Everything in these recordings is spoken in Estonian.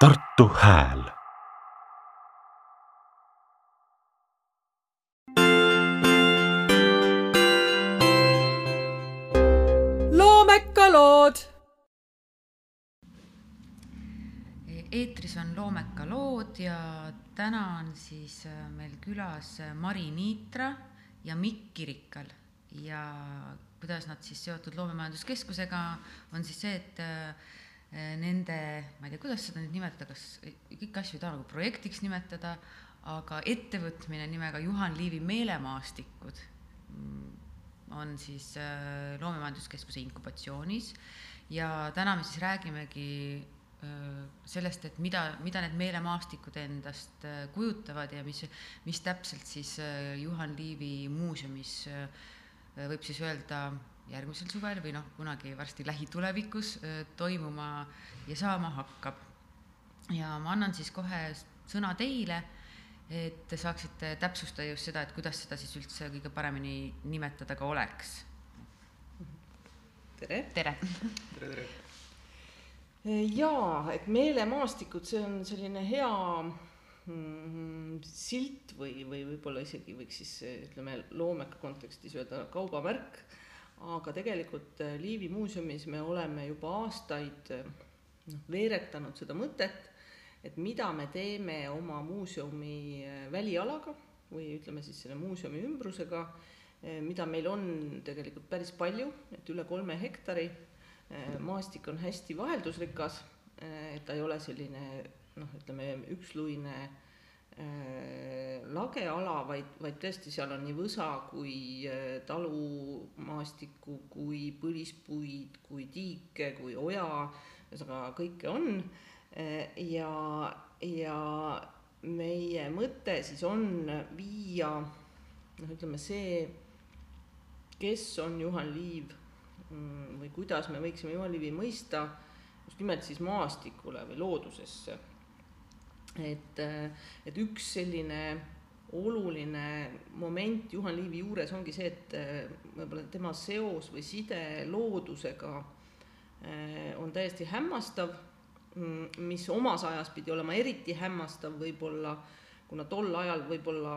Tartu Hääl loomekalood. eetris on Loomeka lood ja täna on siis äh, meil külas äh, Mari Niitra ja Mikk Kirikal ja kuidas nad siis seotud Loomemajanduskeskusega on siis see, et äh, nende, ma ei tea, kuidas seda nüüd nimetada, kas kõiki asju ei taha nagu projektiks nimetada, aga ettevõtmine nimega Juhan Liivi meelemaastikud mm, on siis äh, Loomemajanduskeskuse inkubatsioonis. Ja täna me siis räägimegi äh, sellest, et mida, mida need meelemaastikud endast äh, kujutavad ja mis, mis täpselt siis Juhan Liivi muuseumis võib siis öelda järgmisel suvel või noh, kunagi varsti lähitulevikus toimuma ja saama hakkab. ja ma annan siis kohe sõna teile et te saaksite täpsustada just seda, et kuidas seda siis üldse kõige paremini nimetada ka oleks. tere. tere. tere, tere. jaa, et meelemaastikud, see on selline hea mm, silt või, või võib-olla isegi võiks siis ütleme loomeka kontekstis öelda kaubamärk, aga tegelikult Liivi muuseumis me oleme juba aastaid noh, veeretanud seda mõtet et mida me teeme oma muuseumi äh, välialaga või ütleme siis selle muuseumi ümbrusega, äh, mida meil on tegelikult päris palju, et üle kolme hektari, äh, maastik on hästi vaheldusrikas, ta ei ole selline noh, ütleme üksluine äh, lageala, vaid, vaid tõesti, seal on nii võsa kui äh, talumaastikku, kui põlispuid, kui tiike, kui oja, ühesõnaga kõike on äh, ja, ja meie mõte siis on viia noh, ütleme see, kes on Juhan Liiv mm, või kuidas me võiksime Juhan Liivi mõista, just nimelt siis maastikule või loodusesse. Et, et üks selline oluline moment Juhan Liivi juures ongi see, et võib-olla tema seos või side loodusega eh, on täiesti hämmastav Mm, mis omas ajas pidi olema eriti hämmastav võib-olla, kuna tol ajal võib-olla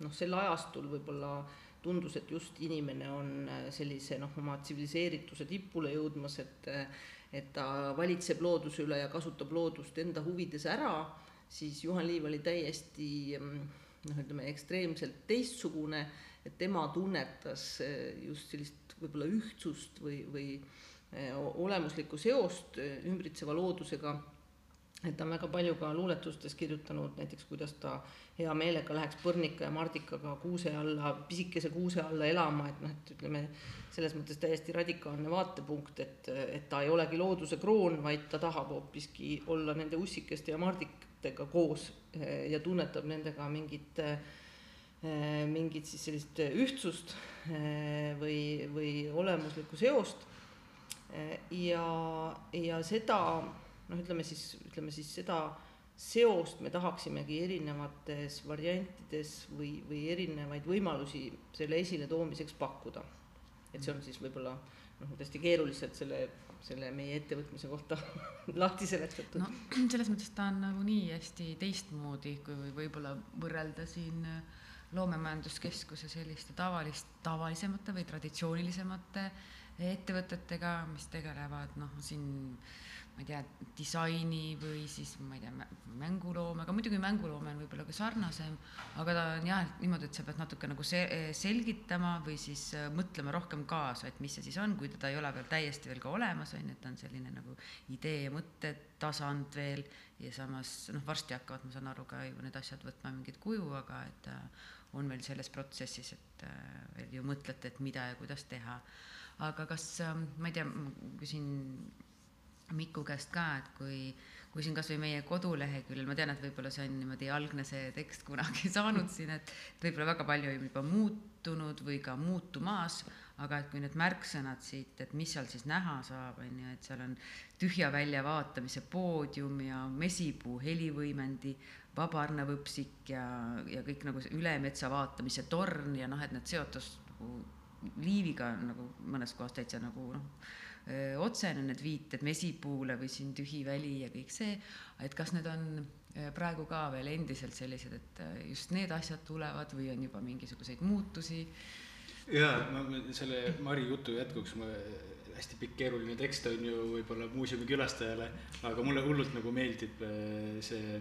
noh, sel ajastul võib-olla tundus, et just inimene on äh, sellise noh, oma tsiviliseerituse tipule jõudmas, et et ta valitseb looduse üle ja kasutab loodust enda huvides ära, siis Juhan Liiv oli täiesti mm, noh, ütleme ekstreemselt teistsugune, et tema tunnetas äh, just sellist võib-olla ühtsust või, või Eh, olemuslikku seost eh, ümbritseva loodusega, et ta on väga palju ka luuletustes kirjutanud näiteks, kuidas ta hea meelega läheks põrnika ja mardikaga kuuse alla, pisikese kuuse alla elama, et noh, et ütleme, selles mõttes täiesti radikaalne vaatepunkt, et, et ta ei olegi looduse kroon, vaid ta tahab hoopiski olla nende ussikeste ja mardikatega koos eh, ja tunnetab nendega mingit mingit siis sellist ühtsust või, või olemuslikku seost ja, ja seda noh, ütleme siis, ütleme siis seda seost me tahaksimegi erinevates variantides või, või erinevaid võimalusi selle esiletoomiseks pakkuda. et see on siis võib-olla noh, tõesti keeruliselt selle, selle meie ettevõtmise kohta lahti seletatud. no selles mõttes ta on nagunii hästi teistmoodi, kui võib-olla võrrelda siin loomemajanduskeskuse selliste tavalist, tavalisemate või traditsioonilisemate äh, ettevõtetega, mis tegelevad noh, siin ma ei tea, disaini või siis ma ei tea, mänguloomega, muidugi mänguloome on võib-olla ka sarnasem, aga ta on jah, niimoodi, et sa pead natuke nagu se-, selgitama või siis äh, mõtlema rohkem kaasa, et mis see siis on, kui teda ei ole veel täiesti veel ka olemas, on ju, et ta on selline nagu idee ja mõttetasand veel ja samas noh, varsti hakkavad, ma saan aru, ka ju need asjad võtma mingit kuju, aga et äh, on veel selles protsessis, et veel ju mõtlete, et mida ja kuidas teha. Aga kas, ma ei tea, küsin Miku käest ka, et kui, kui siin kasvõi meie koduleheküljel, ma tean, et võib-olla see on niimoodi algne see tekst kunagi saanud siin, et võib-olla väga palju on juba muutunud või ka muutumas, aga et kui need märksõnad siit, et mis seal siis näha saab, on ju, et seal on tühja väljavaatamise poodium ja mesipuu helivõimendi, vabarnavõpsik ja, ja kõik nagu üle metsa vaatamise torn ja noh, et need seotus nagu liiviga nagu mõnes kohas täitsa nagu noh, otsene need viited mesipuule või siin tühi väli ja kõik see, et kas need on praegu ka veel endiselt sellised, et just need asjad tulevad või on juba mingisuguseid muutusi? jaa, ma selle Mari jutu jätkuks ma hästi pikk keeruline tekst on ju võib-olla muuseumi külastajale, aga mulle hullult nagu meeldib see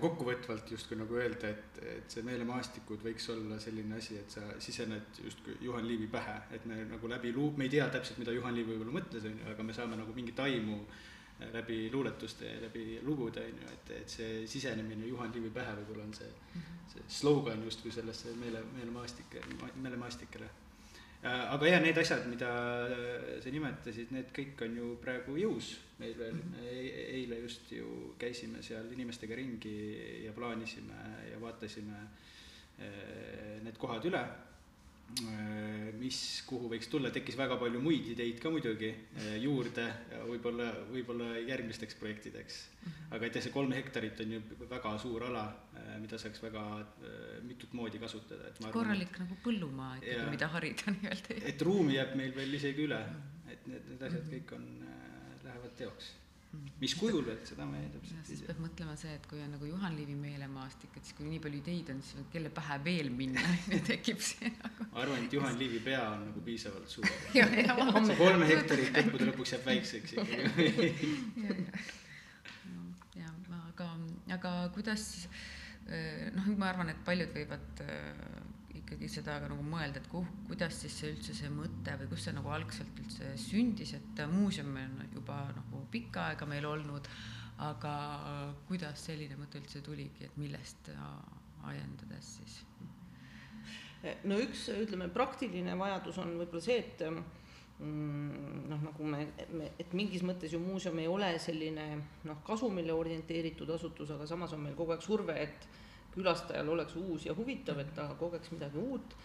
kokkuvõtvalt justkui nagu öelda, et, et see meelemaastikud võiks olla selline asi, et sa sisened justkui Juhan Liivi pähe, et me nagu läbi luu-, me ei tea täpselt, mida Juhan Liiv võib-olla mõtles, on ju, aga me saame nagu mingit aimu äh, läbi luuletuste ja läbi lugude, on ju, et, et see sisenemine Juhan Liivi pähe võib-olla on see, see slogan justkui sellesse meele, meelemaastike, meelemaastikele. Äh, aga jah, need asjad, mida äh, sa nimetasid, need kõik on ju praegu jõus meil veel e. eile just ju käisime seal inimestega ringi ja plaanisime ja vaatasime äh, need kohad üle Äh, mis, kuhu võiks tulla, tekkis väga palju muid ideid ka muidugi äh, juurde võib-olla, võib-olla järgmisteks projektideks. Mhm. aga et jah, see kolm hektarit on ju väga suur ala, äh, mida saaks väga mitut moodi kasutada, et ma arvan. korralik et, nagu põllumaa ikkagi, mida harida nii-öelda. et ruumi jääb meil veel isegi üle, et need, need asjad mhm. kõik on, lähevad teoks mis kujul veel, seda me täpselt ei tea. siis peab mõtlema see, et kui on nagu Juhan Liivi meelemaastik, et siis kui nii palju ideid on, siis kelle pähe veel minna tekib see nagu. ma arvan, et Juhan Liivi pea on nagu piisavalt suur. see kolm hektarit lõppude lõpuks jääb väikseks ikkagi. jah, aga, aga kuidas eh, noh, ma arvan, et paljud võivad eh, ikkagi seda ka nagu mõelda, et kuh, kuidas siis see üldse see mõte või kust see nagu algselt üldse sündis, et muuseum on juba nagu pikka aega meil olnud, aga kuidas selline mõte üldse tuligi, et millest ajendades siis? no üks, ütleme, praktiline vajadus on võib-olla see, et noh, nagu me, me, et mingis mõttes ju muuseum ei ole selline noh, kasumile orienteeritud asutus, aga samas on meil kogu aeg surve, et külastajal oleks uus ja huvitav, et ta kogeks midagi uut.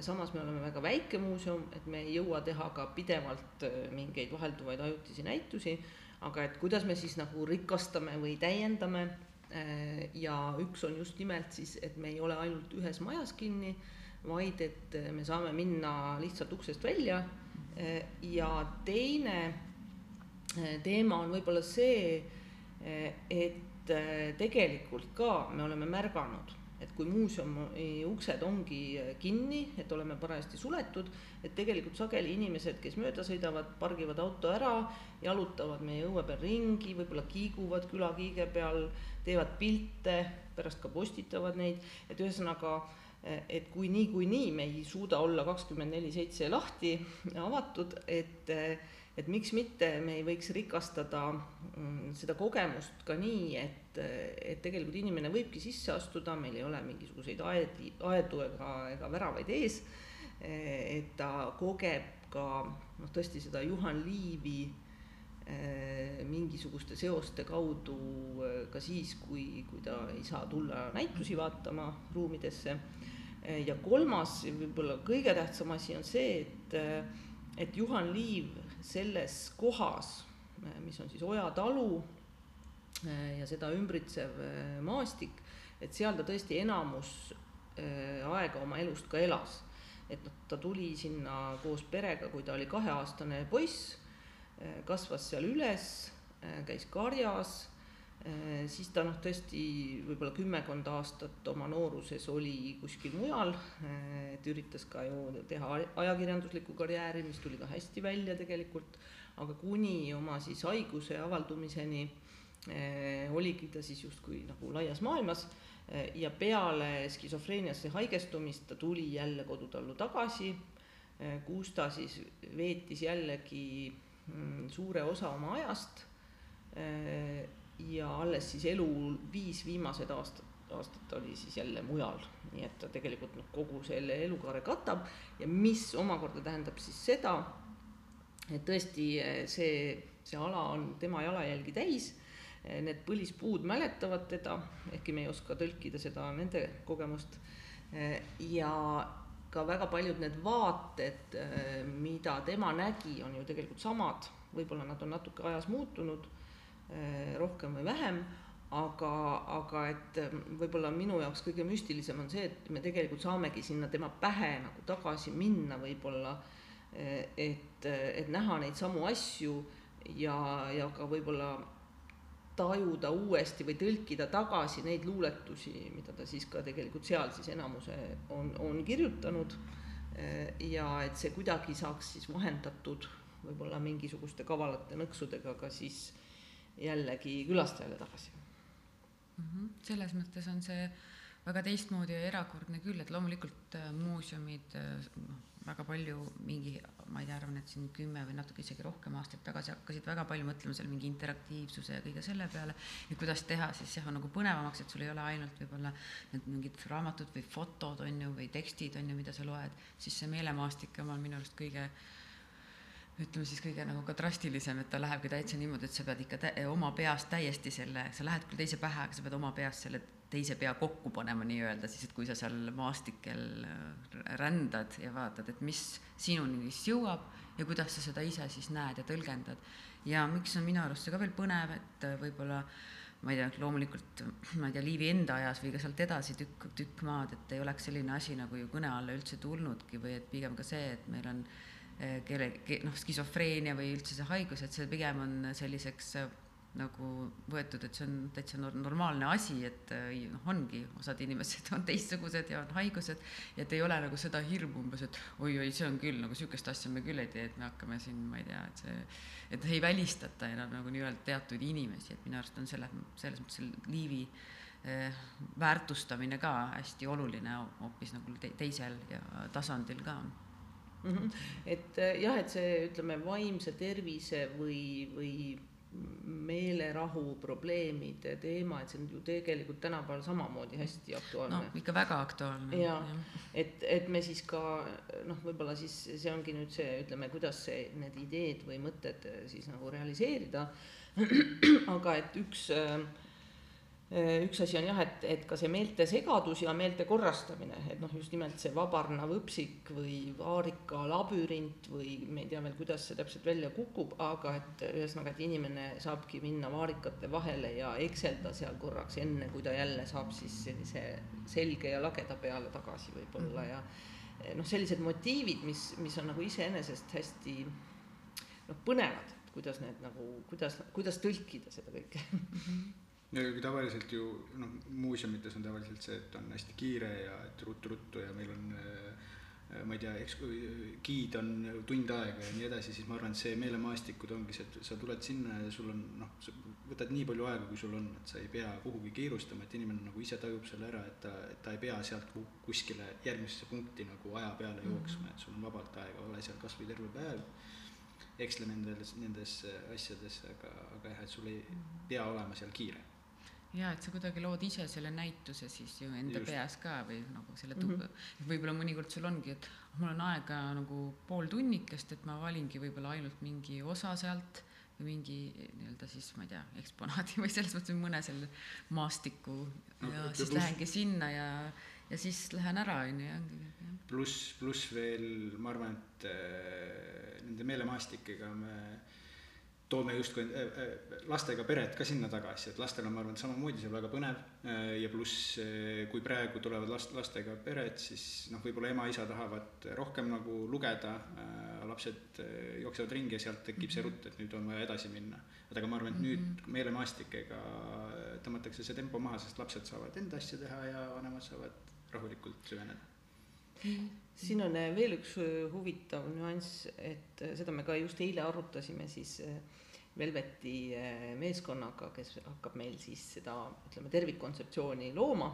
samas me oleme väga väike muuseum, et me ei jõua teha ka pidevalt äh, mingeid vahelduvaid ajutisi näitusi, aga et kuidas me siis nagu rikastame või täiendame. Äh, ja üks on just nimelt siis, et me ei ole ainult ühes majas kinni, vaid et me saame minna lihtsalt uksest välja. Äh, ja teine teema on võib-olla see, et et äh, tegelikult ka me oleme märganud, et kui muuseumi uksed ongi äh, kinni, et oleme parajasti suletud, et tegelikult sageli inimesed, kes mööda sõidavad, pargivad auto ära, jalutavad meie õue peal ringi, võib-olla kiiguvad külakiige peal, teevad pilte, pärast ka postitavad neid, et ühesõnaga äh, et kui niikuinii me ei suuda olla kakskümmend neli seitse lahti, avatud, et et miks mitte me ei võiks rikastada mm, seda kogemust ka nii, et, et tegelikult inimene võibki sisse astuda, meil ei ole mingisuguseid aedi, aedu ega, ega väravaid ees, et ta kogeb ka noh, tõesti seda Juhan Liivi eh, mingisuguste seoste kaudu eh, ka siis, kui, kui ta ei saa tulla näitusi vaatama ruumidesse. Eh, ja kolmas, võib-olla kõige tähtsam asi on see, et, et Juhan Liiv selles kohas, mis on siis Oja talu ja seda ümbritsev äh, maastik, et seal ta tõesti enamus äh, aega oma elust ka elas. et noh, ta tuli sinna koos perega, kui ta oli kaheaastane poiss, äh, kasvas seal üles, käis karjas. Äh, siis ta noh, tõesti võib-olla kümmekond aastat oma nooruses oli kuskil mujal, et üritas ka ju teha ajakirjanduslikku karjääri, mis tuli ka hästi välja tegelikult, aga kuni oma siis haiguse avaldumiseni eh, oligi ta siis justkui nagu laias maailmas. Eh, ja peale skisofreeniasse haigestumist ta tuli jälle kodutallu tagasi. Eh,, kus ta siis veetis jällegi suure osa oma ajast ja alles siis elu viis viimased aastad, aastat oli siis jälle mujal, nii et ta tegelikult noh, kogu selle elukaare katab. Ja mis omakorda tähendab siis seda, et tõesti see, see ala on tema jalajälgi täis, need põlispuud mäletavad teda, ehkki me ei oska tõlkida seda nende kogemust, ja ka väga paljud need vaated, mida tema nägi, on ju tegelikult samad, võib-olla nad on natuke ajas muutunud Eh, rohkem või vähem, aga, aga et eh, võib-olla minu jaoks kõige müstilisem on see, et me tegelikult saamegi sinna tema pähe nagu tagasi minna võib-olla et, et näha neid samu asju ja, ja ka võib-olla tajuda uuesti või tõlkida tagasi neid luuletusi, mida ta siis ka tegelikult seal siis enamuse on, on kirjutanud. ja et see kuidagi saaks siis vahendatud võib-olla mingisuguste kavalate nõksudega ka siis jällegi külastajale tagasi mm. -hmm. selles mõttes on see väga teistmoodi ja erakordne küll, et loomulikult äh, muuseumid noh, väga palju mingi, ma ei tea, arvan, et siin kümme või natuke isegi rohkem aastaid tagasi hakkasid väga palju mõtlema seal mingi interaktiivsuse ja kõige selle peale. ja kuidas teha siis jah, nagu põnevamaks, et sul ei ole ainult võib-olla need mingid raamatud või fotod on ju, või tekstid on ju, mida sa loed, siis see meelemaastik on minu arust kõige ütleme siis kõige nagu ka drastilisem, et ta lähebki täitsa niimoodi, et sa pead ikka oma peas täiesti selle, sa lähed küll teise pähe, aga sa pead oma peas selle teise pea kokku panema nii-öelda siis, et kui sa seal maastikel äh, rändad ja vaatad, et mis sinuni siis jõuab ja kuidas sa seda ise siis näed ja tõlgendad. ja miks on minu arust see ka veel põnev, et äh, võib-olla ma ei tea, loomulikult ma ei tea, Liivi enda ajas või ka sealt edasi tükk, tükk maad, et ei oleks selline asi nagu ju kõne alla üldse tulnudki või et pigem ka see, et meil on äh, kelle, noh, skisofreenia või üldse see haigus, et see pigem on selliseks nagu võetud, et see on täitsa normaalne asi, et äh, noh, ongi, osad inimesed on teistsugused ja on haigused, et ei ole nagu seda hirmu umbes, et oi-oi, see on küll nagu sihukest asja me küll ei tee, et me hakkame siin, ma ei tea, et see, et ei välistata enam nagu nii-öelda teatud inimesi, et minu arust on selle, selles mõttes liivi eh, väärtustamine ka hästi oluline hoopis nagu te teisel ja tasandil ka mm. -hmm. et äh, jah, et see, ütleme, vaimse tervise või, või meelerahu probleemide teema, et see on ju tegelikult tänapäeval samamoodi hästi aktuaalne. no ikka väga aktuaalne. ja, et, et me siis ka noh, võib-olla siis see ongi nüüd see, ütleme, kuidas see, need ideed või mõtted siis nagu realiseerida. aga et üks äh, üks asi on jah, et, et ka see meeltesegadus ja meelte korrastamine, et noh, just nimelt see vabarnav õpsik või vaarika labürint või me ei tea veel, kuidas see täpselt välja kukub, aga et ühesõnaga, et inimene saabki minna vaarikate vahele ja ekselda seal korraks, enne kui ta jälle saab siis sellise selge ja lageda peale tagasi võib-olla ja noh, sellised motiivid, mis, mis on nagu iseenesest hästi noh, põnevad, kuidas need nagu, kuidas, kuidas tõlkida seda kõike no kui tavaliselt ju noh, muuseumites on tavaliselt see, et on hästi kiire ja et ruttu-ruttu ja meil on äh, ma ei tea, eks giid on tund aega ja nii edasi, siis ma arvan, et see meelemaastikud ongi see, et sa tuled sinna ja sul on noh, sa võtad nii palju aega, kui sul on, et sa ei pea kuhugi kiirustama, et inimene nagu ise tajub selle ära, et ta, et ta ei pea sealt kuskile järgmisesse punkti nagu aja peale mhm. jooksma, et sul on vabalt aega, ole seal kas või terve päev. Eksle nendes, nendes asjades, aga, aga jah, et sul ei pea olema seal kiire ja et sa kuidagi lood ise selle näituse siis ju enda Just. peas ka või nagu selle mm -hmm. võib-olla mõnikord sul ongi, et mul on aega nagu pool tunnikest, et ma valingi võib-olla ainult mingi osa sealt või mingi nii-öelda siis ma ei tea, eksponaadi või selles mõttes mõne selle maastiku no, ja siis plus... lähengi sinna ja, ja siis lähen ära, on ju. pluss, pluss veel ma arvan, et äh, nende meelemaastikega me toome justkui äh, äh, lastega pered ka sinna tagasi, et lastel on, ma arvan, samamoodi seal väga põnev äh, ja pluss, kui praegu tulevad last, lastega pered, siis noh, võib-olla ema-isa tahavad rohkem nagu lugeda, lapsed jooksevad ringi ja sealt tekib see rutt, et nüüd on vaja edasi minna. et aga ma arvan, et nüüd mhm. meelemaastikega tõmmatakse see tempo maha, sest lapsed saavad enda asja teha ja vanemad saavad rahulikult süveneda siin on veel üks huvitav nüanss, et seda me ka just eile arutasime siis Velveti meeskonnaga, kes hakkab meil siis seda, ütleme, tervikkontseptsiooni looma.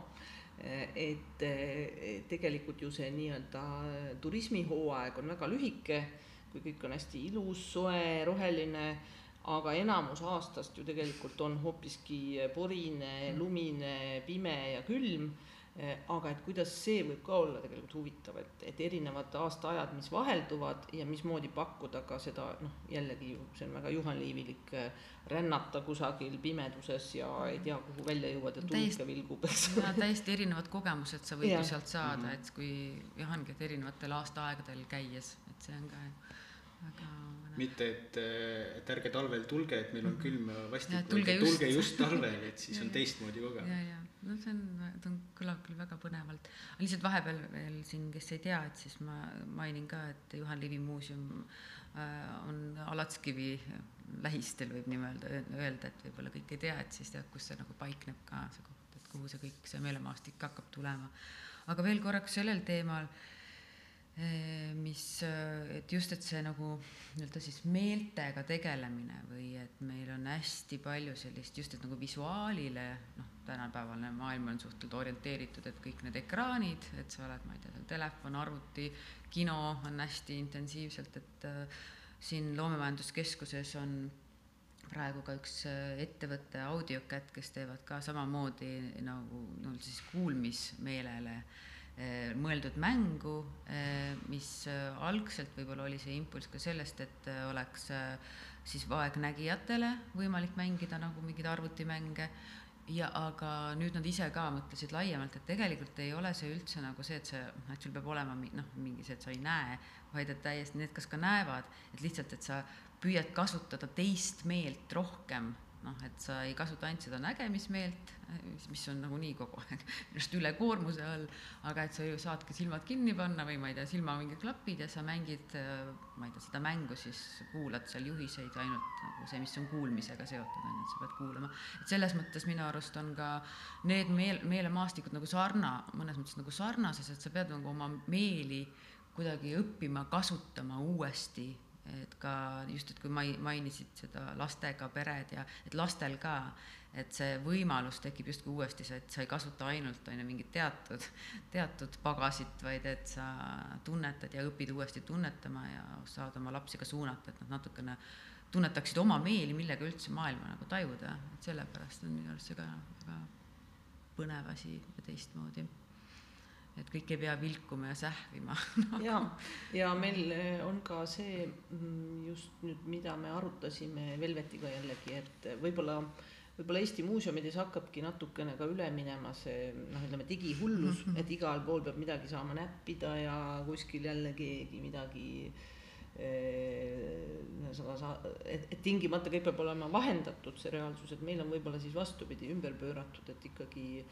Et tegelikult ju see nii-öelda turismihooaeg on väga lühike, kui kõik on hästi ilus, soe, roheline, aga enamus aastast ju tegelikult on hoopiski porine, lumine, pime ja külm aga et kuidas see võib ka olla tegelikult huvitav, et, et erinevad aastaajad, mis vahelduvad ja mismoodi pakkuda ka seda noh, jällegi ju see on väga juhanliivilik eh, rännata kusagil pimeduses ja ei tea, kuhu välja jõuad ja tulnuke vilgub, eks. ja täiesti erinevad kogemused sa võid ju sealt saada -hmm. et kui jah, ongi, et erinevatel aastaaegadel käies, et see on ka väga mitte et, et ärge talvel tulge, et meil on külm ja vastik, vaid tulge tulge just talvel, et siis on teistmoodi kogemus. ja, ja no see on, ta on, kõlab küll väga põnevalt. lihtsalt vahepeal veel siin, kes ei tea, et siis ma mainin ka, et Juhan Liivi muuseum äh, on Alatskivi lähistel, võib nii öelda, öelda, et võib-olla kõik ei tea, et siis tead, kus see nagu paikneb ka, see koht, et kuhu see kõik, see meelemaastik hakkab tulema. aga veel korraks sellel teemal mis, et just, et see nagu nii-öelda siis meeltega tegelemine või et meil on hästi palju sellist just, et nagu visuaalile, noh, tänapäevane maailm on suhteliselt orienteeritud, et kõik need ekraanid, et sa oled, ma ei tea, telefon, arvuti, kino on hästi intensiivselt, et äh, siin Loomemajanduskeskuses on praegu ka üks ettevõte Audiocat, kes teevad ka samamoodi nagu no siis kuulmismeelele äh, mõeldud mängu, mis algselt võib-olla oli see impulss ka sellest, et oleks siis vaegnägijatele võimalik mängida nagu mingeid arvutimänge. Ja aga nüüd nad ise ka mõtlesid laiemalt, et tegelikult ei ole see üldse nagu see, et see, et sul peab olema noh, mingi see, et sa ei näe, vaid et täiesti need, kes ka näevad, et lihtsalt, et sa püüad kasutada teist meelt rohkem noh, et sa ei kasuta ainult seda nägemismeelt, mis on nagunii kogu aeg just ülekoormuse all, aga et sa ju saadki silmad kinni panna või ma ei tea, silma mingid klapid ja sa mängid, ma ei tea, seda mängu, siis kuulad seal juhiseid ainult nagu see, mis on kuulmisega seotud, on ju, et sa pead kuulama. et selles mõttes minu arust on ka need meel, meelemaastikud nagu sarna, mõnes mõttes nagu sarnases, et sa pead nagu oma meeli kuidagi õppima kasutama uuesti et ka just, et kui mai-, mainisid seda lastega pered ja et lastel ka, et see võimalus tekib justkui uuesti, see, et sa ei kasuta ainult, on ju, mingit teatud, teatud pagasit, vaid et sa tunnetad ja õpid uuesti tunnetama ja saad oma lapsi ka suunata, et nad natukene tunnetaksid oma meeli, millega üldse maailma nagu tajuda, et sellepärast on minu arust see ka väga põnev asi ja teistmoodi et kõik ei pea vilkuma ja sähvima no.. ja, ja meil eh, on ka see mm, just nüüd, mida me arutasime Velvetiga jällegi, et võib-olla, võib-olla Eesti muuseumides hakkabki natukene ka üle minema see noh, ütleme digihullus mm, -hmm. et igal pool peab midagi saama näppida ja kuskil jälle keegi midagi eh, ühesõnaga sa, et, et tingimata kõik peab olema vahendatud, see reaalsus, et meil on võib-olla siis vastupidi ümber pööratud, et ikkagi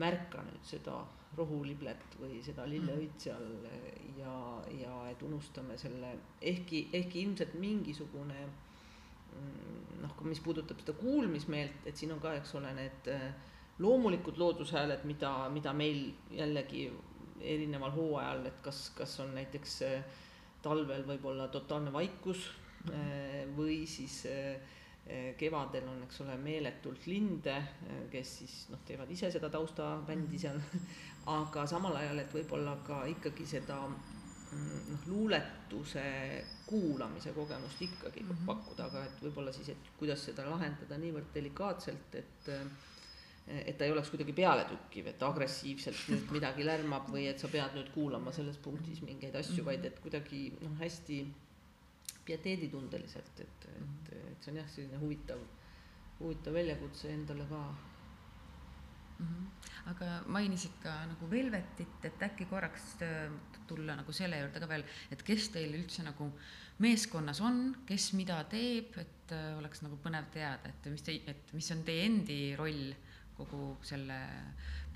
märka nüüd seda rohuliblet või seda lilleõit seal ja, ja et unustame selle, ehkki, ehkki ilmselt mingisugune mm, noh, mis puudutab seda kuulmismeelt, et siin on ka, eks ole, need äh, loomulikud loodushääled, mida, mida meil jällegi erineval hooajal, et kas, kas on näiteks äh, talvel võib-olla totaalne vaikus äh, või siis kevadel on, eks ole, meeletult linde, kes siis noh, teevad ise seda taustabändi seal. Aga samal ajal, et võib-olla ka ikkagi seda mm, noh, luuletuse kuulamise kogemust ikkagi mm -hmm. pakkuda, aga et võib-olla siis, et kuidas seda lahendada niivõrd delikaatselt, et et ta ei oleks kuidagi pealetükkiv, et agressiivselt nüüd midagi lärmab või et sa pead nüüd kuulama selles punktis mingeid asju, vaid et kuidagi noh, hästi pieteeditundeliselt, et, et, et see on jah, selline huvitav, huvitav väljakutse endale ka mm. -hmm. aga mainisid ka nagu Velvetit, et äkki korraks äh, tulla nagu selle juurde ka veel, et kes teil üldse nagu meeskonnas on, kes mida teeb, et äh, oleks nagu põnev teada, et mis te, et mis on teie endi roll kogu selle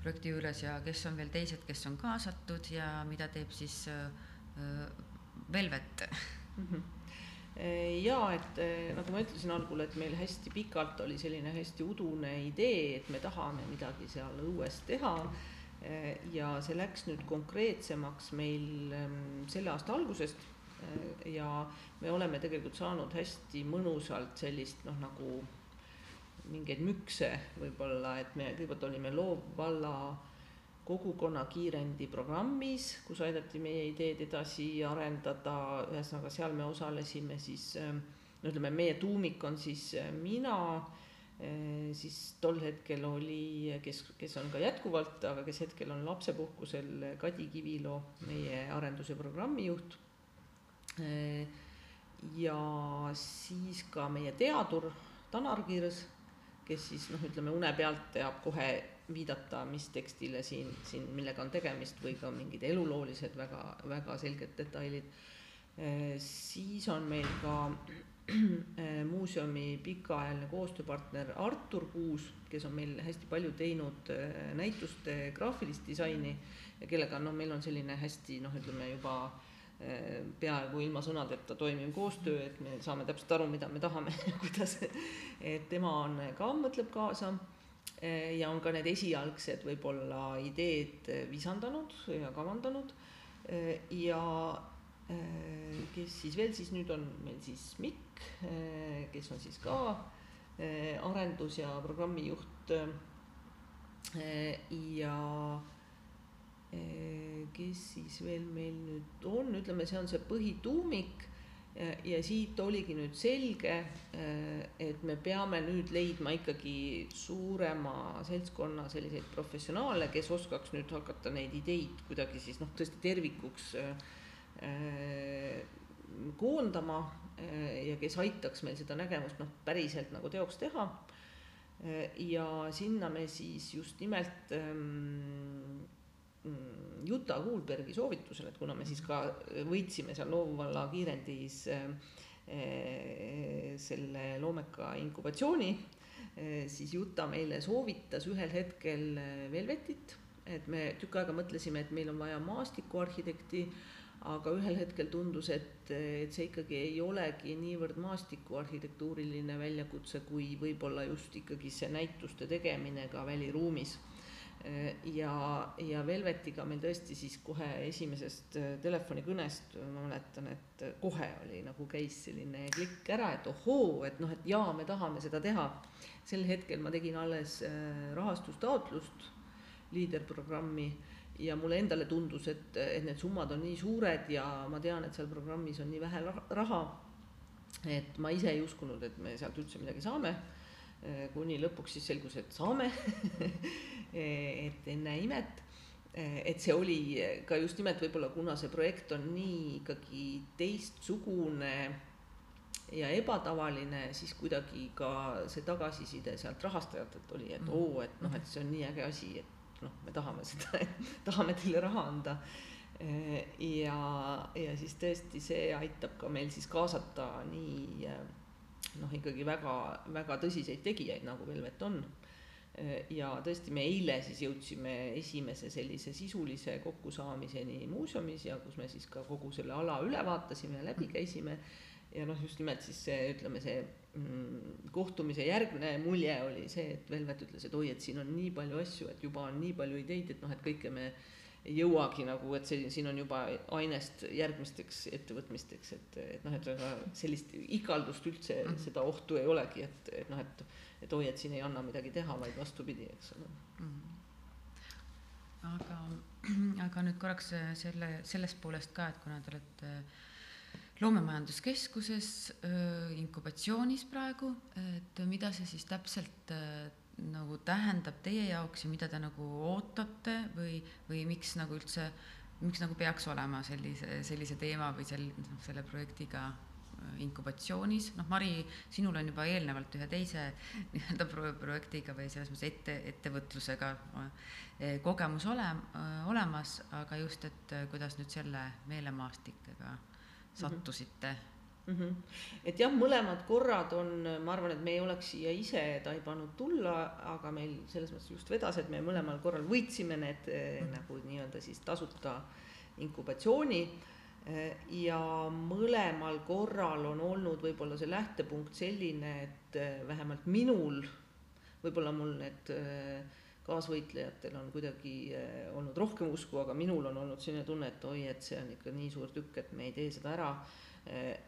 projekti juures ja kes on veel teised, kes on kaasatud ja mida teeb siis äh, Velvet mm? -hmm ja et eh, nagu ma ütlesin algul, et meil hästi pikalt oli selline hästi udune idee, et me tahame midagi seal õues teha. Eh, ja see läks nüüd konkreetsemaks meil ehm, selle aasta algusest. Eh, ja me oleme tegelikult saanud hästi mõnusalt sellist noh, nagu mingeid mükse võib-olla, et me kõigepealt olime loovvalla kogukonna kiirendi programmis, kus aidati meie ideed edasi arendada, ühesõnaga seal me osalesime siis no ütleme, meie tuumik on siis äh, mina, äh, siis tol hetkel oli, kes, kes on ka jätkuvalt, aga kes hetkel on lapsepuhkusel, Kadi Kivilo, meie arenduse programmijuht. Äh, ja siis ka meie teadur Tanar Kirs, kes siis noh, ütleme une pealt teab kohe viidata, mis tekstile siin, siin, millega on tegemist või ka mingid eluloolised väga, väga selged detailid. siis on meil ka muuseumi pikaajaline koostööpartner Artur Kuus, kes on meil hästi palju teinud näituste graafilist disaini ja kellega noh, meil on selline hästi noh, ütleme juba peaaegu ilma sõnadeta toimiv koostöö, et me saame täpselt aru, mida me tahame ja kuidas, et tema on ka, mõtleb kaasa ja on ka need esialgsed võib-olla ideed visandanud ja kavandanud. Ja kes siis veel siis nüüd on meil siis Mikk, kes on siis ka arendus- ja programmijuht. Ja kes siis veel meil nüüd on, ütleme, see on see põhituumik ja siit oligi nüüd selge, et me peame nüüd leidma ikkagi suurema seltskonna selliseid professionaale, kes oskaks nüüd hakata neid ideid kuidagi siis noh, tõesti tervikuks koondama ja kes aitaks meil seda nägemust noh, päriselt nagu teoks teha. ja sinna me siis just nimelt ähm, Juta Kuulbergi soovitusel, et kuna me siis ka võitsime seal Loovvalla kiirendis äh, selle loomeka inkubatsiooni, siis Juta meile soovitas ühel hetkel Velvetit, et me tükk aega mõtlesime, et meil on vaja maastikuarhitekti, aga ühel hetkel tundus, et, et see ikkagi ei olegi niivõrd maastikuarhitektuuriline väljakutse, kui võib-olla just ikkagi see näituste tegemine ka väliruumis ja, ja Velvetiga meil tõesti siis kohe esimesest telefonikõnest ma mäletan, et kohe oli nagu käis selline klikk ära, et ohoo, et noh, et jaa, me tahame seda teha. sel hetkel ma tegin alles rahastustaotlust liiderprogrammi ja mulle endale tundus, et, et need summad on nii suured ja ma tean, et seal programmis on nii vähe raha, et ma ise ei uskunud, et me sealt üldse midagi saame kuni lõpuks siis selgus, et saame. Et ennäe imet, et see oli ka just nimelt võib-olla, kuna see projekt on nii ikkagi teistsugune ja ebatavaline, siis kuidagi ka see tagasiside sealt rahastajatelt oli, et oo, et noh, et see on nii äge asi, et noh, me tahame seda, tahame teile raha anda. ja, ja siis tõesti see aitab ka meil siis kaasata nii noh, ikkagi väga, väga tõsiseid tegijaid, nagu Velvet on. ja tõesti, me eile siis jõudsime esimese sellise sisulise kokkusaamiseni muuseumis ja kus me siis ka kogu selle ala üle vaatasime ja läbi käisime. ja noh, just nimelt siis see, ütleme, see mm, kohtumise järgne mulje oli see, et Velvet ütles, et oi, et siin on nii palju asju, et juba on nii palju ideid, et noh, et kõike me ei jõuagi nagu, et see, siin on juba ainest järgmisteks ettevõtmisteks, et, et noh, et väga sellist ikaldust üldse -hmm. seda ohtu ei olegi, et, et noh, et, et oi, et siin ei anna midagi teha, vaid vastupidi, eks ole mm. -hmm. aga, aga nüüd korraks selle, sellest poolest ka, et kuna te olete loomemajanduskeskuses inkubatsioonis praegu, et mida see siis täpselt nagu tähendab teie jaoks ja mida te nagu ootate või, või miks nagu üldse, miks nagu peaks olema sellise, sellise teema või sel-, noh, selle projektiga äh, inkubatsioonis, noh, Mari, sinul on juba eelnevalt ühe teise nii-öelda pro-, projektiga või selles mõttes ette, ettevõtlusega äh, kogemus ole, äh, olemas, aga just, et kuidas nüüd selle meelemaastikega sattusite? mm -hmm mm. -hmm. et jah, mõlemad korrad on, ma arvan, et me ei oleks siia ise taibanud tulla, aga meil selles mõttes just vedas, et me mõlemal korral võitsime need mm -hmm. nagu nii-öelda siis tasuta inkubatsiooni ja mõlemal korral on olnud võib-olla see lähtepunkt selline, et eh, vähemalt minul, võib-olla mul need kaasvõitlejatel on kuidagi olnud rohkem usku, aga minul on olnud selline tunne, et oi, et see on ikka nii suur tükk, et me ei tee seda ära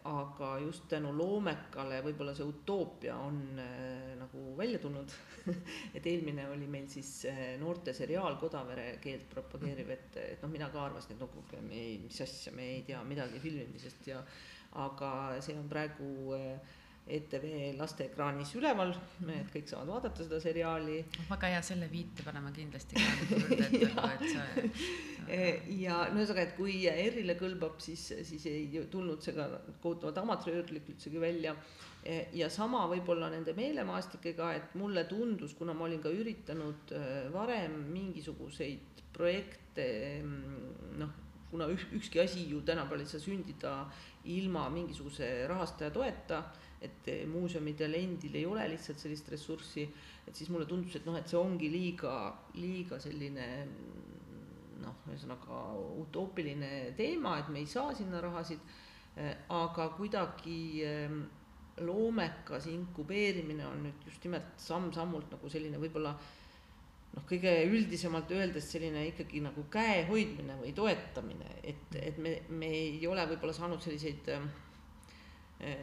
aga just tänu loomekale võib-olla see utoopia on äh, nagu välja tulnud. Et eelmine oli meil siis äh, noorte seriaal Kodavere keelt propageeriv, et, et noh, mina ka arvasin, et no kuulge, me ei, mis asja, me ei tea midagi filmimisest ja aga see on praegu äh, ETV lasteekraanis üleval, et kõik saavad vaadata seda seriaali. väga hea, selle viite paneme kindlasti ka juurde, et nagu, et see. E, ja no ühesõnaga, et kui R-ile kõlbab, siis, siis ei tulnud see ka kohutavalt amatöörlik üldsegi välja. E, ja sama võib-olla nende meelemaastikega, et mulle tundus, kuna ma olin ka üritanud e, varem mingisuguseid projekte noh, kuna ükski asi ju tänapäeval ei saa sündida ilma mingisuguse rahastaja toeta, et muuseumidel endil ei ole lihtsalt sellist ressurssi, et siis mulle tundus, et noh, et see ongi liiga, liiga selline noh, ühesõnaga utoopiline teema, et me ei saa sinna rahasid, aga kuidagi ehm, loomekas inkubeerimine on nüüd just nimelt samm-sammult nagu selline võib-olla noh, kõige üldisemalt öeldes selline ikkagi nagu käe hoidmine või toetamine, et, et me, me ei ole võib-olla saanud selliseid eh,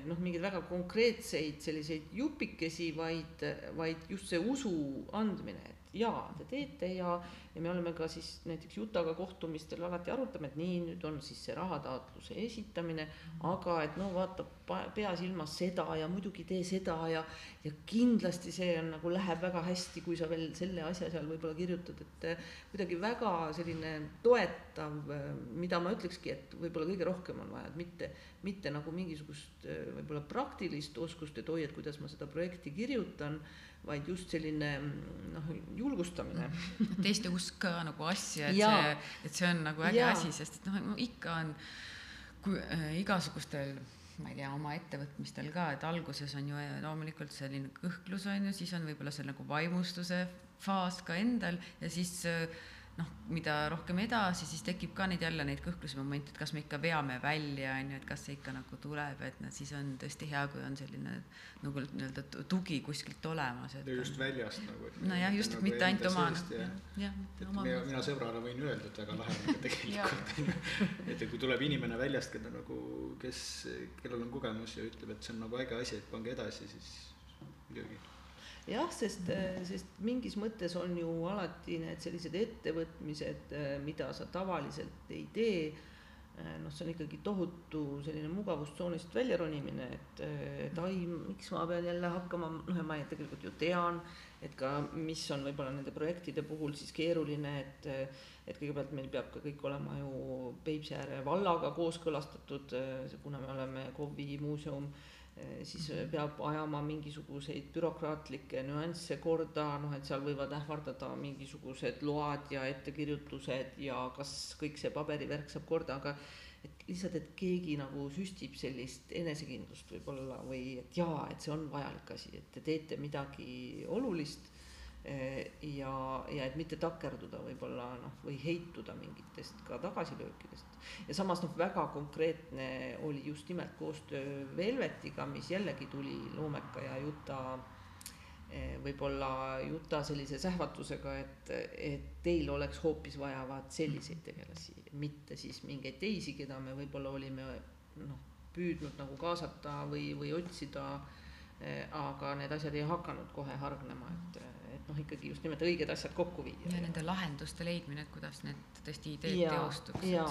noh, mingeid väga konkreetseid selliseid jupikesi, vaid, vaid just see usu andmine, et jaa, te teete ja, ja me oleme ka siis näiteks Jutaga kohtumistel alati arutame, et nii, nüüd on siis see rahataotluse esitamine, aga et no vaata pea silmas seda ja muidugi tee seda ja, ja kindlasti see on nagu läheb väga hästi, kui sa veel selle asja seal võib-olla kirjutad, et kuidagi väga selline toetav, mida ma ütlekski, et võib-olla kõige rohkem on vaja, et mitte, mitte nagu mingisugust võib-olla praktilist oskust, et oi, et kuidas ma seda projekti kirjutan vaid just selline noh, julgustamine. teiste usk ka nagu asja, et ja. see, et see on nagu äge ja. asi, sest et noh, ikka on kui äh, igasugustel ma ei tea, oma ettevõtmistel ka, et alguses on ju äh, loomulikult selline kõhklus on ju, siis on võib-olla see nagu vaimustuse faas ka endal ja siis äh, noh, mida rohkem edasi, siis tekib ka neid jälle neid kõhkluse momente, et kas me ikka veame välja, on ju, et kas see ikka nagu tuleb, et noh, siis on tõesti hea, kui on selline nagu nii-öelda tugi kuskilt olemas. ja just väljast nagu. nojah, just nagu mitte ainult oma jah, et oma mina, sõbrana võin öelda, et väga lahe on tegelikult on ju, et kui tuleb inimene väljast, keda nagu, kes, kellel on kogemus ja ütleb, et see on nagu äge asi, et pange edasi, siis muidugi jah, sest, sest mingis mõttes on ju alati need sellised ettevõtmised, mida sa tavaliselt ei tee, noh, see on ikkagi tohutu selline mugavustsoonist väljaronimine, et, et ai, miks ma pean jälle hakkama, noh, ja ma tegelikult ju tean, et ka mis on võib-olla nende projektide puhul siis keeruline, et et kõigepealt meil peab ka kõik olema ju Peipsiääre vallaga kooskõlastatud, kuna me oleme KOV-i muuseum siis eh, peab ajama mingisuguseid bürokraatlikke nüansse korda, noh et seal võivad ähvardada mingisugused load ja ettekirjutused ja kas kõik see paberivärk saab korda, aga et lihtsalt, et keegi nagu süstib sellist enesekindlust võib-olla või et jaa, et see on vajalik asi, et te teete midagi olulist Eh, ja, ja et mitte takerduda võib-olla noh, või heituda mingitest ka tagasilöökidest. ja samas noh, väga konkreetne oli just nimelt koostöö Velvetiga, mis jällegi tuli Loomeka ja Juta võib-olla Juta sellise sähvatusega, et, et teil oleks hoopis vaja vaat selliseid tegelasi, mitte siis mingeid teisi, keda me võib-olla olime noh, püüdnud nagu kaasata või, või otsida, aga need asjad ei hakanud kohe hargnema, et noh, ikkagi just nimelt õiged asjad kokku viia. ja nende lahenduste leidmine, et kuidas need tõesti ideed ja, teostuks. ja,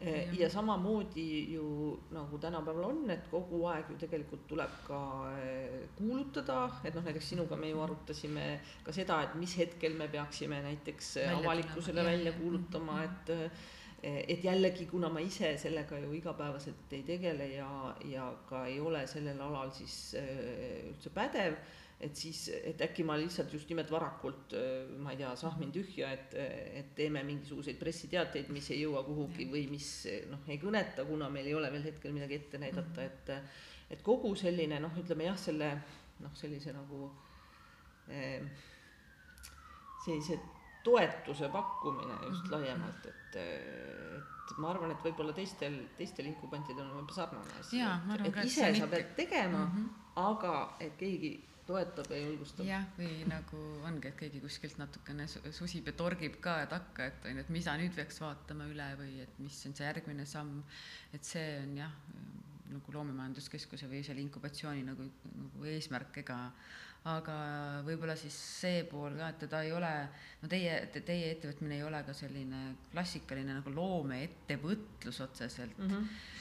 ja, ja samamoodi ju nagu tänapäeval on, et kogu aeg ju tegelikult tuleb ka eh, kuulutada, et noh, näiteks sinuga me ju arutasime ka seda, et mis hetkel me peaksime näiteks välja avalikkusele tulema, välja kuulutama, et eh, et jällegi, kuna ma ise sellega ju igapäevaselt ei tegele ja, ja ka ei ole sellel alal siis üldse pädev et siis, et äkki ma lihtsalt just nimelt varakult, ma ei tea, sahmin tühja, et, et teeme mingisuguseid pressiteateid, mis ei jõua kuhugi või mis noh, ei kõneta, kuna meil ei ole veel hetkel midagi ette näidata, mhm. et et kogu selline noh, ütleme jah, selle noh, sellise nagu eh, sellise toetuse pakkumine just mhm. laiemalt, et, et ma arvan, et võib-olla teistel, teistel inkubantidel on võib-olla sarnane asi. et ise sa pead tegema mm, -hmm. aga et keegi toetab ja julgustab. jah, või nagu ongi, et keegi kuskilt natukene susib ja torgib ka, et hakka, et on ju, et mida nüüd peaks vaatama üle või et mis on see järgmine samm. et see on jah, nagu loomemajanduskeskuse või selle inkubatsiooni nagu, nagu eesmärk, ega aga võib-olla siis see pool ka, et teda ei ole, no teie te,, teie ettevõtmine ei ole ka selline klassikaline nagu loomeettevõtlus otseselt mm. -hmm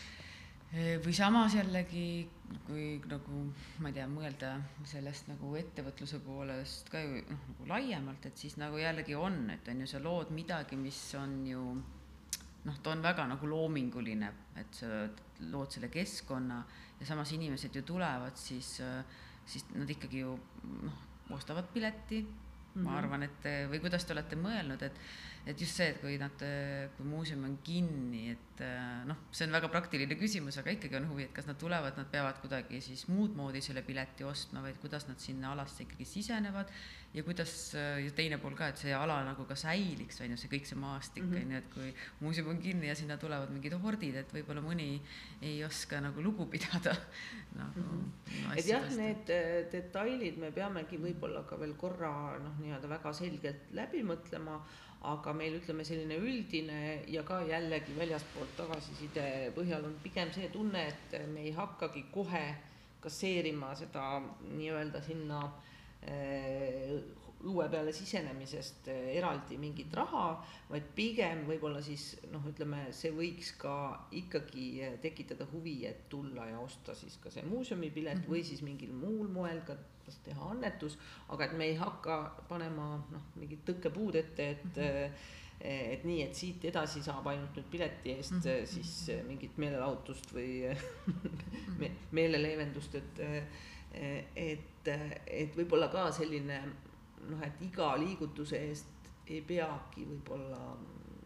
või samas jällegi, kui nagu ma ei tea, mõelda sellest nagu ettevõtluse poolest ka ju noh, nagu laiemalt, et siis nagu jällegi on, et on ju, sa lood midagi, mis on ju noh, ta on väga nagu loominguline, et sa lood selle keskkonna ja samas inimesed ju tulevad, siis, siis nad ikkagi ju noh, ostavad pileti -hmm. ma arvan, et või kuidas te olete mõelnud, et et just see, et kui nad, kui muuseum on kinni, et noh, see on väga praktiline küsimus, aga ikkagi on huvi, et kas nad tulevad, nad peavad kuidagi siis muud moodi selle pileti ostma, vaid kuidas nad sinna alasse ikkagi sisenevad ja kuidas, ja teine pool ka, et see ala nagu ka säiliks, on ju, see kõik see maastik, on ju, et kui muuseum on kinni ja sinna tulevad mingid hordid, et võib-olla mõni ei oska nagu lugu pidada nagu mm. -hmm. et jah, need äh, detailid me peamegi võib-olla ka veel korra noh, nii-öelda väga selgelt läbi mõtlema, aga meil ütleme, selline üldine ja ka jällegi väljaspoolt tagasiside põhjal on pigem see tunne, et me ei hakkagi kohe kasseerima seda nii-öelda sinna äh, õue peale sisenemisest eh, eraldi mingit raha, vaid pigem võib-olla siis noh, ütleme, see võiks ka ikkagi eh, tekitada huvi, et tulla ja osta siis ka see muuseumipilet mm -hmm. või siis mingil muul moel ka kas teha annetus, aga et me ei hakka panema noh, mingit tõkkepuud ette, et mm -hmm et nii, et siit edasi saab ainult nüüd pileti eest mm -hmm. siis mingit meelelahutust või me, meeleleevendust, et et, et võib-olla ka selline noh, et iga liigutuse eest ei peagi võib-olla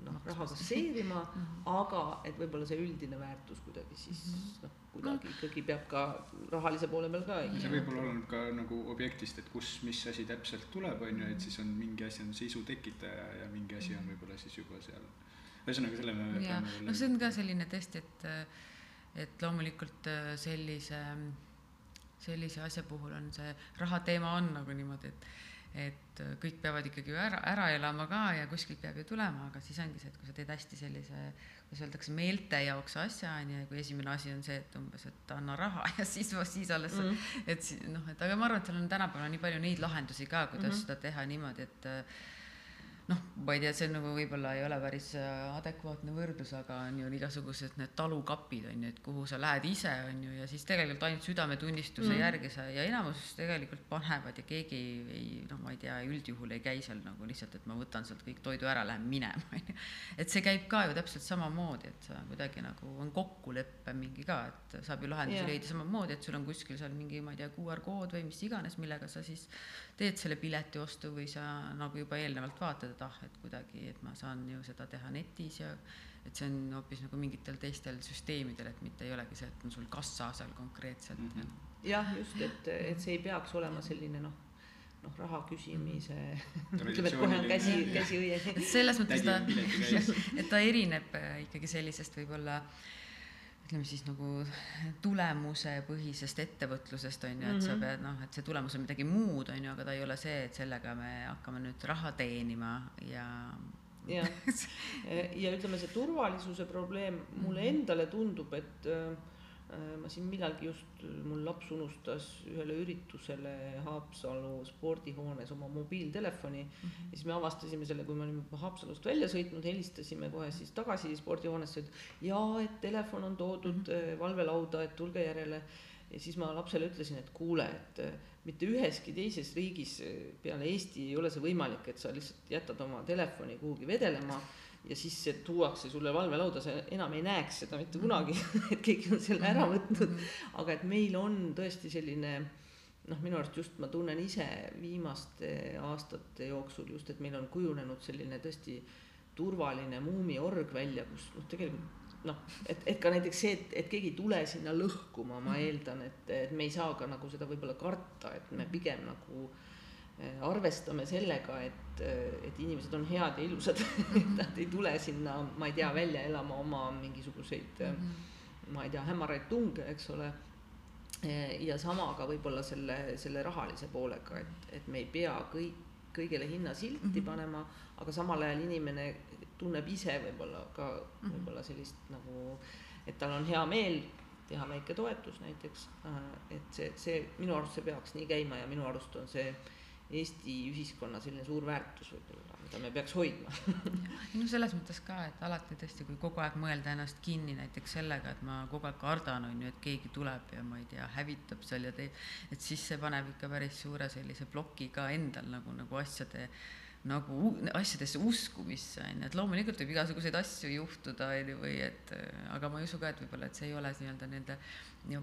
noh, raha kasseerima mm, -hmm. aga et võib-olla see üldine väärtus kuidagi siis -hmm. noh, kuidagi no. ikkagi peab ka rahalise poole peal ka. see võib-olla oleneb ka nagu objektist, et kus, mis asi täpselt tuleb, on ju, et siis on mingi asi on sisu tekitaja ja mingi asi on võib-olla siis juba seal. ühesõnaga selle me ja, no see on ka selline tõesti, et, et loomulikult äh, sellise, sellise asja puhul on see raha teema on nagu niimoodi, et et äh, kõik peavad ikkagi ära, ära elama ka ja kuskilt peab ju tulema, aga siis ongi see, et kui sa teed hästi sellise, kuidas öeldakse, meelte jaoks asja, on ju, ja kui esimene asi on see, et umbes, et anna raha ja siis, siis alles mm, et noh, et aga ma arvan, et seal on tänapäeval nii palju neid lahendusi ka, kuidas mm -hmm. seda teha niimoodi, et noh, ma ei tea, see nagu võib-olla ei ole päris äh, adekvaatne võrdlus, aga on ju igasugused need talukapid on ju, et kuhu sa lähed ise on ju ja siis tegelikult ainult südametunnistuse mm. järgi sa ja enamus tegelikult panevad ja keegi ei noh, ma ei tea, üldjuhul ei käi seal nagu lihtsalt, et ma võtan sealt kõik toidu ära, lähen minema on ju. et see käib ka ju täpselt samamoodi, et sa kuidagi nagu on kokkulepe mingi ka, et saab ju lahendusi yeah. leida samamoodi, et sul on kuskil seal mingi, ma ei tea, QR kood või mis iganes, millega sa siis teed selle pileti ostu või sa nagu juba eelnevalt vaatad, et ah, et kuidagi, et ma saan ju seda teha netis ja et see on hoopis nagu mingitel teistel süsteemidel, et mitte ei olegi see, et on sul kassa seal konkreetselt mm. -hmm. jah, just, et, et see ei peaks olema selline noh, noh, raha küsimise ütleme, et kohe on käsi, käsi õies. selles mõttes ta, et ta erineb ikkagi sellisest võib-olla äh, ütleme siis nagu tulemusepõhisest ettevõtlusest on ju, et sa mhm. pead noh, et see tulemus on midagi muud, on ju, aga ta ei ole see, et sellega me hakkame nüüd raha teenima ja. jah, ja ütleme, see turvalisuse probleem mulle mhm. endale tundub, et Äh, ma siin millalgi just, mul laps unustas ühele üritusele Haapsalu spordihoones oma mobiiltelefoni mm. -hmm. ja siis me avastasime selle, kui me olime Haapsalust välja sõitnud, helistasime kohe siis tagasi spordihoonesse, et jaa, et telefon on toodud mm -hmm. valvelauda, et tulge järele. ja siis ma lapsele ütlesin, et kuule, et äh, mitte üheski teises riigis peale Eesti ei ole see võimalik, et sa lihtsalt jätad oma telefoni kuhugi vedelema ja siis see tuuakse sulle valvelauda, sa enam ei näeks seda mitte kunagi et keegi on selle ära võtnud. aga et meil on tõesti selline noh, minu arust just ma tunnen ise viimaste aastate jooksul just, et meil on kujunenud selline tõesti turvaline muumiorg välja, kus noh, tegelikult noh, et, et ka näiteks see, et, et keegi ei tule sinna lõhkuma, ma eeldan, et, et me ei saa ka nagu seda võib-olla karta, et me pigem nagu äh, Äh, arvestame sellega, et, äh, et inimesed on head ja ilusad et nad ei tule sinna, ma ei tea, välja elama oma mingisuguseid mm, -hmm. ma ei tea, hämaraid tunge, eks ole. ja sama ka võib-olla selle, selle rahalise poolega, et, et me ei pea kõik, kõigele hinnasilti mm -hmm. panema, aga samal ajal inimene tunneb ise võib-olla ka -hmm. võib-olla sellist nagu, et tal on hea meel teha väike toetus näiteks. et see, see minu arust see peaks nii käima ja minu arust on see Eesti ühiskonna selline suur väärtus võib-olla, mida me peaks hoidma. No selles mõttes ka, et alati tõesti, kui kogu aeg mõelda ennast kinni näiteks sellega, et ma kogu aeg kardan, on ju, et keegi tuleb ja ma ei tea, hävitab seal ja teeb, et siis see paneb ikka päris suure sellise ploki ka endal nagu, nagu asjade nagu asjadesse uskumisse, on ju, et loomulikult võib igasuguseid asju juhtuda, on ju, või et aga ma ei usu ka, et võib-olla, et see ei ole nii-öelda nende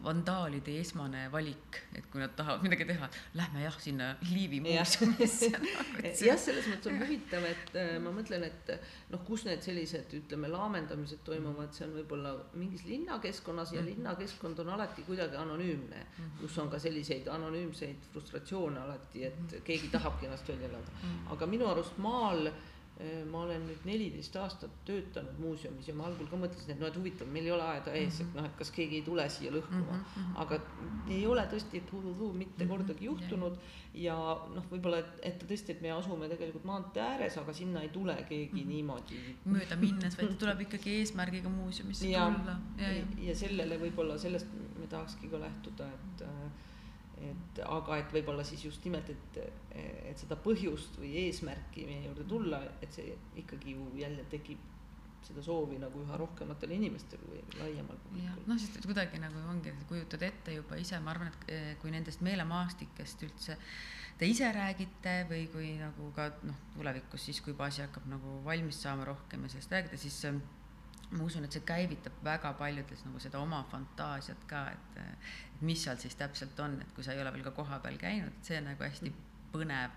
vandaalide esmane valik, et kui nad tahavad midagi teha, lähme jah, sinna Liivi muuseumisse. Jah, selles mõttes on huvitav, et äh, ma mõtlen, et noh, kus need sellised, ütleme, laamendamised toimuvad, see on võib-olla mingis linnakeskkonnas ja Mhm. linnakeskkond on alati kuidagi anonüümne, kus on ka selliseid anonüümseid frustratsioone alati, et keegi tahabki ennast välja elada. aga minu arust maal eh, ma olen nüüd neliteist aastat töötanud muuseumis ja ma algul ka mõtlesin, et noh, et huvitav, meil ei ole aeda ees, et noh, et kas keegi ei tule siia lõhkuma. aga ei ole tõesti hu-hu-huu mitte Mhm, kordagi juhtunud ja noh, võib-olla, et, et tõesti, et me asume tegelikult maantee ääres, aga sinna ei tule keegi Mhm. niimoodi. mööda minnes, vaid ta tuleb ikkagi eesmärgiga muuseumisse ja, tulla ja, ja. ja sellele võib-olla sellest me tahakski ka lähtuda, et äh, et aga et võib-olla siis just nimelt, et, et seda põhjust või eesmärki meie juurde tulla, et see ikkagi ju jälle tekib seda soovi nagu üha rohkematel inimestel või laiemal publikul. noh, sest et kuidagi nagu ongi, kujutad ette juba ise, ma arvan, et eh, kui nendest meelemaastikest üldse te ise räägite või kui nagu ka noh, tulevikus siis, kui juba asi hakkab nagu valmis saama rohkem ja sellest räägida, siis eh, ma usun, et see käivitab väga paljudes nagu seda oma fantaasiat ka, et, et mis seal siis täpselt on, et kui sa ei ole veel ka kohapeal käinud, et see on nagu hästi põnev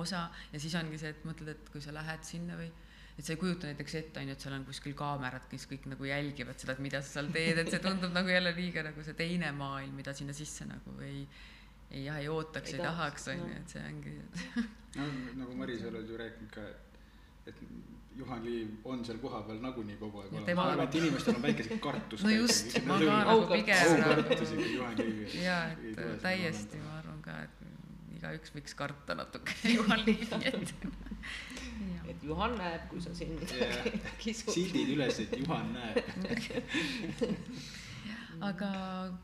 osa. Ja siis ongi see, et mõtled, et kui sa lähed sinna või et sa ei kujuta näiteks ette, on ju, et seal on kuskil kaamerad, kes kõik nagu jälgivad seda, et mida sa seal teed, et see tundub nagu jälle liiga nagu see teine maailm, mida sinna sisse nagu ei, ei jah, ei ootaks, Ei ei tahaks, on ju, et see ongi no nagu Mari, sa oled ju rääkinud ka, et, et Juhan Liiv on seal kohapeal nagunii kogu aeg olemas. tema ma arvan, et inimestel on väike kartus. no just, ma ka nagu pigem aukartus ikka Juhan Liivi. jaa, et täiesti, ma arvan ka, et igaüks võiks karta natuke Juhan Liivi ette. et Juhan näeb, kui sa siin midagi kisud. sildid üles, et Juhan näeb. aga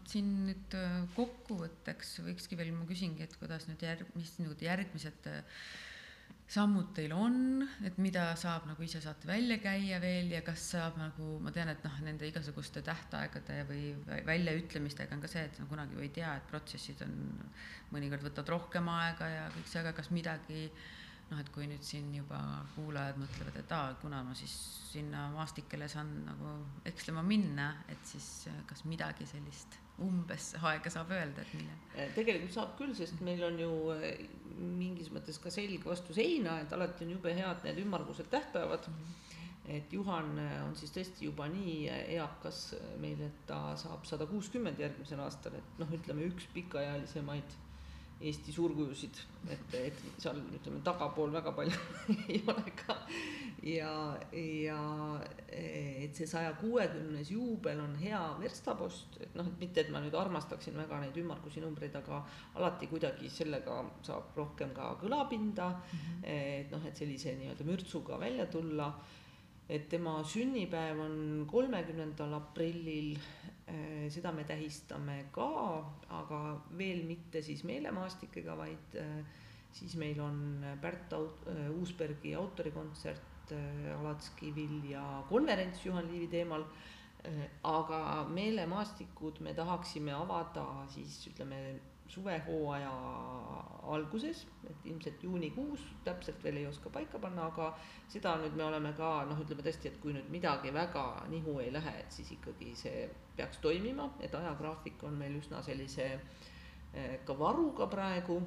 siin nüüd äh, kokkuvõtteks võikski veel, ma küsingi, et kuidas nüüd järg-, mis nüüd järgmised äh, sammud teil on, et mida saab nagu ise saate välja käia veel ja kas saab nagu, ma tean, et noh, nende igasuguste tähtaegade või vä- väljaütlemistega on ka see, et no kunagi ju ei tea, et protsessid on, mõnikord võtavad rohkem aega ja kõik see, aga kas midagi noh, et kui nüüd siin juba kuulajad mõtlevad, et aa, kuna ma siis sinna maastikele saan nagu ekslema minna, et siis kas midagi sellist umbes aega saab öelda, et mille Eh, tegelikult saab küll, sest meil on ju eh, mingis mõttes ka selg vastu seina, et alati on jube head need ümmargused tähtpäevad. et Juhan eh, on siis tõesti juba nii eakas meil, et ta saab sada kuuskümmend järgmisel aastal, et noh, ütleme üks pikaealisemaid Eesti suurkujusid, et, et seal ütleme tagapool väga palju ei ole ka. ja, ja et see saja kuuekümnes juubel on hea verstapost, et noh, et mitte, et ma nüüd armastaksin väga neid ümmargusi numbreid, aga alati kuidagi sellega saab rohkem ka kõlapinda mm. -hmm. et noh, et sellise nii-öelda mürtsuga välja tulla. Et tema sünnipäev on kolmekümnendal aprillil eh, seda me tähistame ka, aga veel mitte siis meelemaastikega, vaid eh, siis meil on Pärt Aut-, eh, Uusbergi autorikontsert Alatskivil ja konverents Juhan Liivi teemal. aga meelemaastikud me tahaksime avada siis ütleme suvehooaja alguses, et ilmselt juunikuus, täpselt veel ei oska paika panna, aga seda nüüd me oleme ka noh, ütleme tõesti, et kui nüüd midagi väga nihu ei lähe, et siis ikkagi see peaks toimima, et ajagraafik on meil üsna sellise eh, ka varuga praegu.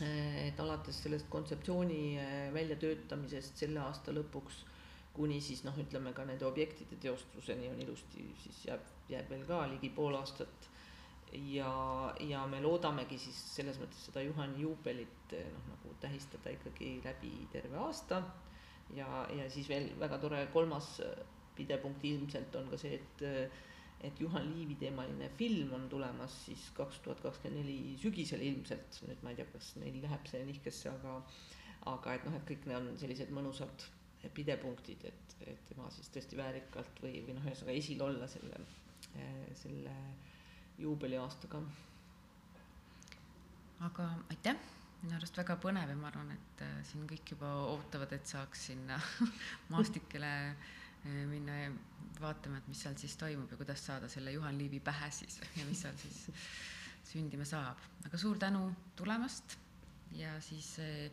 Eh, et alates sellest kontseptsiooni eh, väljatöötamisest selle aasta lõpuks kuni siis noh, ütleme ka nende objektide teostuseni on ilusti, siis jääb, jääb veel ka ligi pool aastat ja, ja me loodamegi siis selles mõttes seda Juhani juubelit noh, nagu tähistada ikkagi läbi terve aasta. ja, ja siis veel väga tore kolmas pidepunkt ilmselt on ka see, et, et Juhan Liivi teemaline film on tulemas siis kaks tuhat kakskümmend neli sügisel ilmselt, nüüd ma ei tea, kas neil läheb see nihkesse, aga, aga et noh, et kõik need on sellised mõnusad pidepunktid, et, et tema siis tõesti väärikalt või, või noh, ühesõnaga esil olla selle, selle juubeliaastaga. aga aitäh, minu arust väga põnev ja ma arvan, et äh, siin kõik juba ootavad, et saaks sinna maastikele äh, minna ja vaatama, et mis seal siis toimub ja kuidas saada selle Juhan Liivi pähe siis ja mis seal siis sündima saab. aga suur tänu tulemast ja siis eh,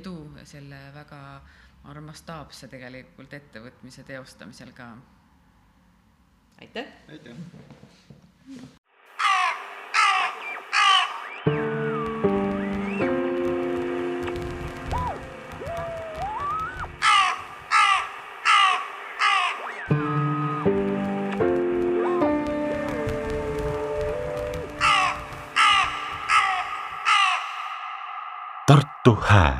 edu selle väga armastaapse tegelikult ettevõtmise teostamisel ka. aitäh! aitäh! Tartu Hääl